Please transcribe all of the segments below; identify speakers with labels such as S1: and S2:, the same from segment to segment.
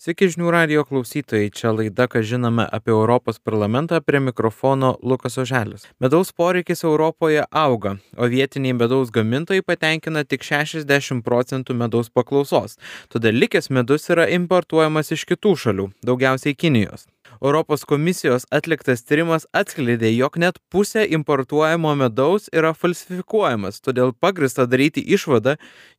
S1: Sveiki žinių radio klausytojai, čia laida, ką žinome apie Europos parlamentą, prie mikrofono Lukas Oželis. Medaus poreikis Europoje auga, o vietiniai medaus gamintojai patenkina tik 60 procentų medaus paklausos, todėl likęs medus yra importuojamas iš kitų šalių, daugiausiai Kinijos. Europos komisijos atliktas tyrimas atskleidė, jog net pusė importuojamo medaus yra falsifikuojamas, todėl pagrista daryti išvadą,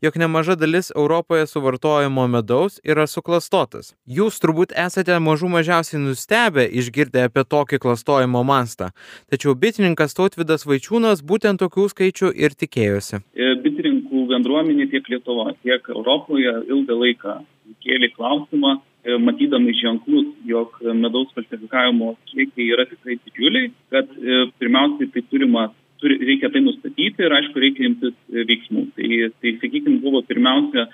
S1: jog nemaža dalis Europoje suvartojamo medaus yra suklastotas. Jūs turbūt esate mažų mažiausiai nustebę išgirdę apie tokį klastojimo mastą, tačiau bitininkas Tautvidas Vaičiūnas būtent tokių skaičių ir tikėjosi.
S2: E, bitininkų bendruomenė tiek Lietuva, tiek Europoje ilgą laiką kėlė klausimą, E, matydami ženklus, medaus falsifikavimo kiekiai yra tikrai didžiuliai, kad e, pirmiausiai tai turima, turi, reikia tai nustatyti ir aišku reikia imtis e, veiksmų. Tai, tai sakykime, buvo pirmiausia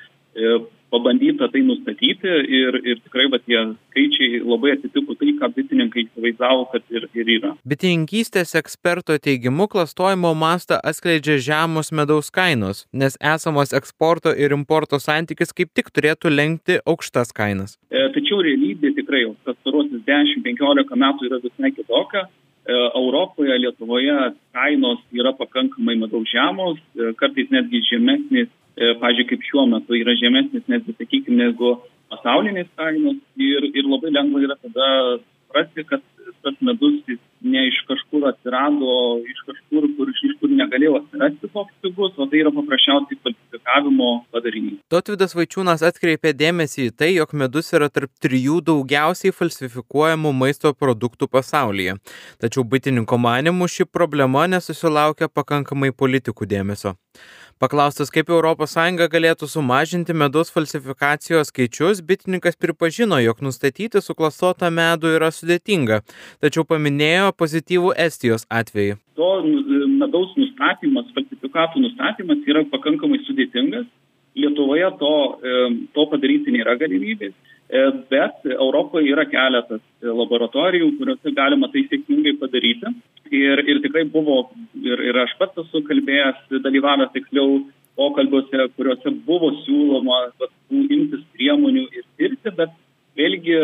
S2: pabandyta tai nustatyti ir, ir tikrai va, tie skaičiai labai atitiko tai, ką bitininkai įsivaizdavo, kad ir, ir yra.
S1: Bitininkystės eksperto teigimu klastojimo mastą atskleidžia žemos medaus kainos, nes esamos eksporto ir importo santykis kaip tik turėtų lenkti aukštas kainas.
S2: E, tačiau realybė tikrai jau pastarosius 10-15 metų yra visai kitokia. E, Europoje, Lietuvoje kainos yra pakankamai medaus žemos, e, kartais netgi žemesnės E, pažiūrėjau, kaip šiuo metu yra žemesnis netgi, sakykime, negu pasaulinės kainos. Ir, ir labai lengva yra tada suprasti, kad tas medus ne iš kažkur atsirado, iš kažkur, kur, iš kur negalėjo atsirasti toks pigus, o tai yra paprasčiausiai falsifikavimo padarinys.
S1: Totvidas Vaičiūnas atkreipė dėmesį į tai, jog medus yra tarp trijų daugiausiai falsifikuojamų maisto produktų pasaulyje. Tačiau bitininko manimu ši problema nesusilaukia pakankamai politikų dėmesio. Paklaustas, kaip ES galėtų sumažinti medaus falsifikacijos skaičius, bitininkas pripažino, jog nustatyti suklastotą medų yra sudėtinga, tačiau paminėjo pozityvų Estijos atvejį.
S2: To medaus nustatymas, falsifikatų nustatymas yra pakankamai sudėtingas. Lietuvoje to, to padaryti nėra galimybės, e, bet Europoje yra keletas laboratorijų, kuriuose galima tai sėkmingai padaryti. Ir, ir tikrai buvo, ir, ir aš pats esu kalbėjęs, dalyvavęs tiksliau pokalbiuose, kuriuose buvo siūloma vat, imtis priemonių ir tirti, bet vėlgi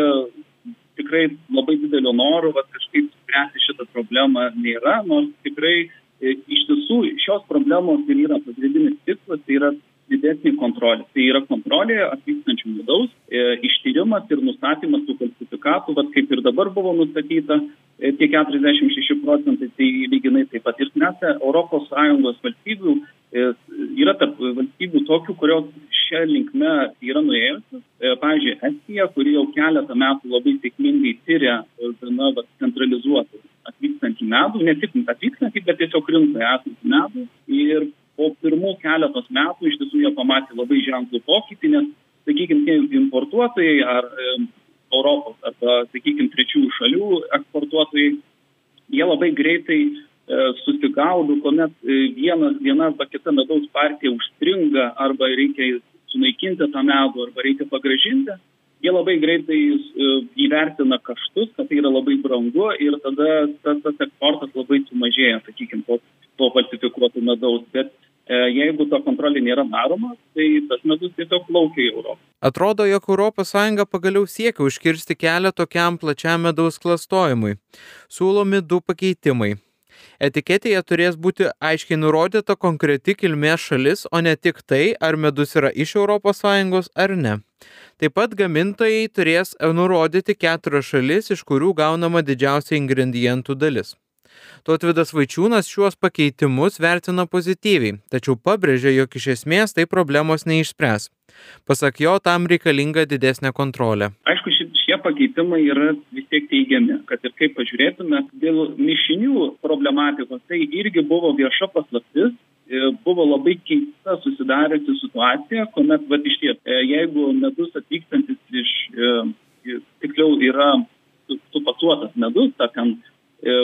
S2: tikrai labai didelio noro vat, kažkaip spręsti šitą problemą nėra, nors tikrai e, iš tiesų šios problemos ir yra pagrindinis tikslas, tai yra didesnė kontrolė. Tai yra kontrolė atvykstančių vidaus, e, ištyrimas ir nustatymas tų falsifikatų, vat, kaip ir dabar buvo nustatyta, E, tie 46 procentai, tai lyginai taip pat ir mes, ES valstybių, e, yra tarp valstybių tokių, kurios šią linkmę yra nuėjusios. E, pavyzdžiui, Estija, kuri jau keletą metų labai sėkmingai tyria gana centralizuotų atvykstantį medų, ne tik atvykstantį, bet tiesiog rinkoje esantį medų. Ir po pirmų keletos metų iš tiesų jie pamatė labai ženklų pokytį, nes, sakykime, tie importuotojai ar Europos arba, sakykime, trečiųjų šalių eksportuotojai, jie labai greitai e, susigaudo, kuomet e, vienas, viena arba kita medaus partija užstringa arba reikia sunaikinti tą medų arba reikia pagražinti, jie labai greitai e, įvertina kaštus, kad tai yra labai brangu ir tada tas, tas eksportas labai sumažėja, sakykime, to, to falsifikuoto medaus. Bet E, jeigu ta kontrolė nėra daroma, tai tas medus tiesiog plaukia į Europą.
S1: Atrodo, jog ES pagaliau siekia užkirsti kelią tokiam plačiam medaus klastojimui. Siūlomi du pakeitimai. Etiketėje turės būti aiškiai nurodyta konkreti kilmės šalis, o ne tik tai, ar medus yra iš ES ar ne. Taip pat gamintojai turės nurodyti keturias šalis, iš kurių gaunama didžiausia ingredientų dalis. Totvidas Vaičiūnas šiuos pakeitimus vertina pozityviai, tačiau pabrėžia, jog iš esmės tai problemos neišspręs. Pasak jo, tam reikalinga didesnė kontrolė.
S2: Aišku, šie pakeitimai yra vis tiek teigiami, kad ir kaip pažiūrėtume, dėl mišinių problematikos tai irgi buvo vieša paslaptis, e, buvo labai keista susidariusi situacija, kuomet, va, iš ties, e, jeigu medus atvykstantis iš, e, tiksliau, yra supasuotas medus, ta ten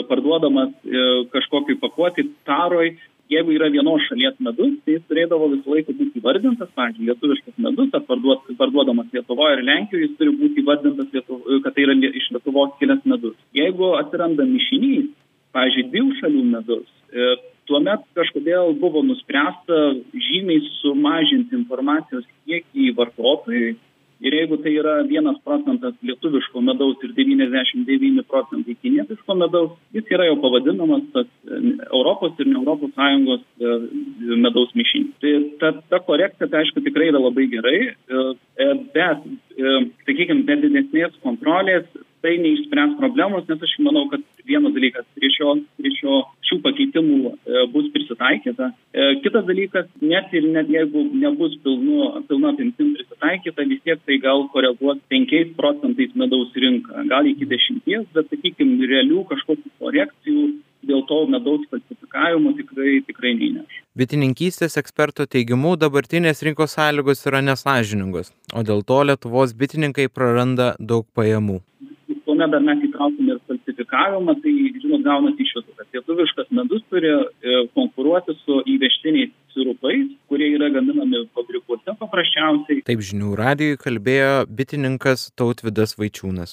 S2: parduodamas e, kažkokiai pakuoti taroj, jeigu yra vienos šalies medus, tai jis turėdavo visą laiką būti įvardintas, pavyzdžiui, lietuviškas medus, ar parduod, parduodamas Lietuvoje ir Lenkijoje, jis turi būti įvardintas, Lietuvo, kad tai yra iš Lietuvos kilęs medus. Jeigu atsiranda mišinys, pavyzdžiui, dviejų šalių medus, e, tuomet kažkodėl buvo nuspręsta žymiai sumažinti informacijos kiekį vartotojui Ir jeigu tai yra 1 procentas lietuviško medaus ir 99 procentai kinietiško medaus, jis yra jau pavadinamas tas e, Europos ir ne Europos Sąjungos e, medaus mišinys. Tai ta, ta korekcija, tai aišku, tikrai yra labai gerai, bet, sakykime, be didesnės kontrolės tai neišspręs problemos, nes aš manau, kad vienas dalykas prie šio, prie šio šių pakeitimų e, bus prisitaikyta. E, kitas dalykas, net ir net jeigu nebus pilnu, pilna apimtim prisitaikyta, vis tiek tai gal koreguos 5 procentais medaus rinką, gal iki 10, bet, sakykime, realių kažkokių korekcijų dėl to medaus falsifikavimo tikrai, tikrai neįneš.
S1: Bitininkystės eksperto teigimu dabartinės rinkos sąlygos yra nesažiningos, o dėl to Lietuvos bitininkai praranda daug pajamų
S2: kuomet dar mes įtraukiame ir falsifikavimą, tai, žinot, gaunasi išvada, kad lietuviškas medus turi e, konkuruoti su įvežtiniais sirupais, kurie yra gaminami fabrikuose paprasčiausiai.
S1: Taip žinių radijui kalbėjo bitininkas Tautvidas Vaičiūnas.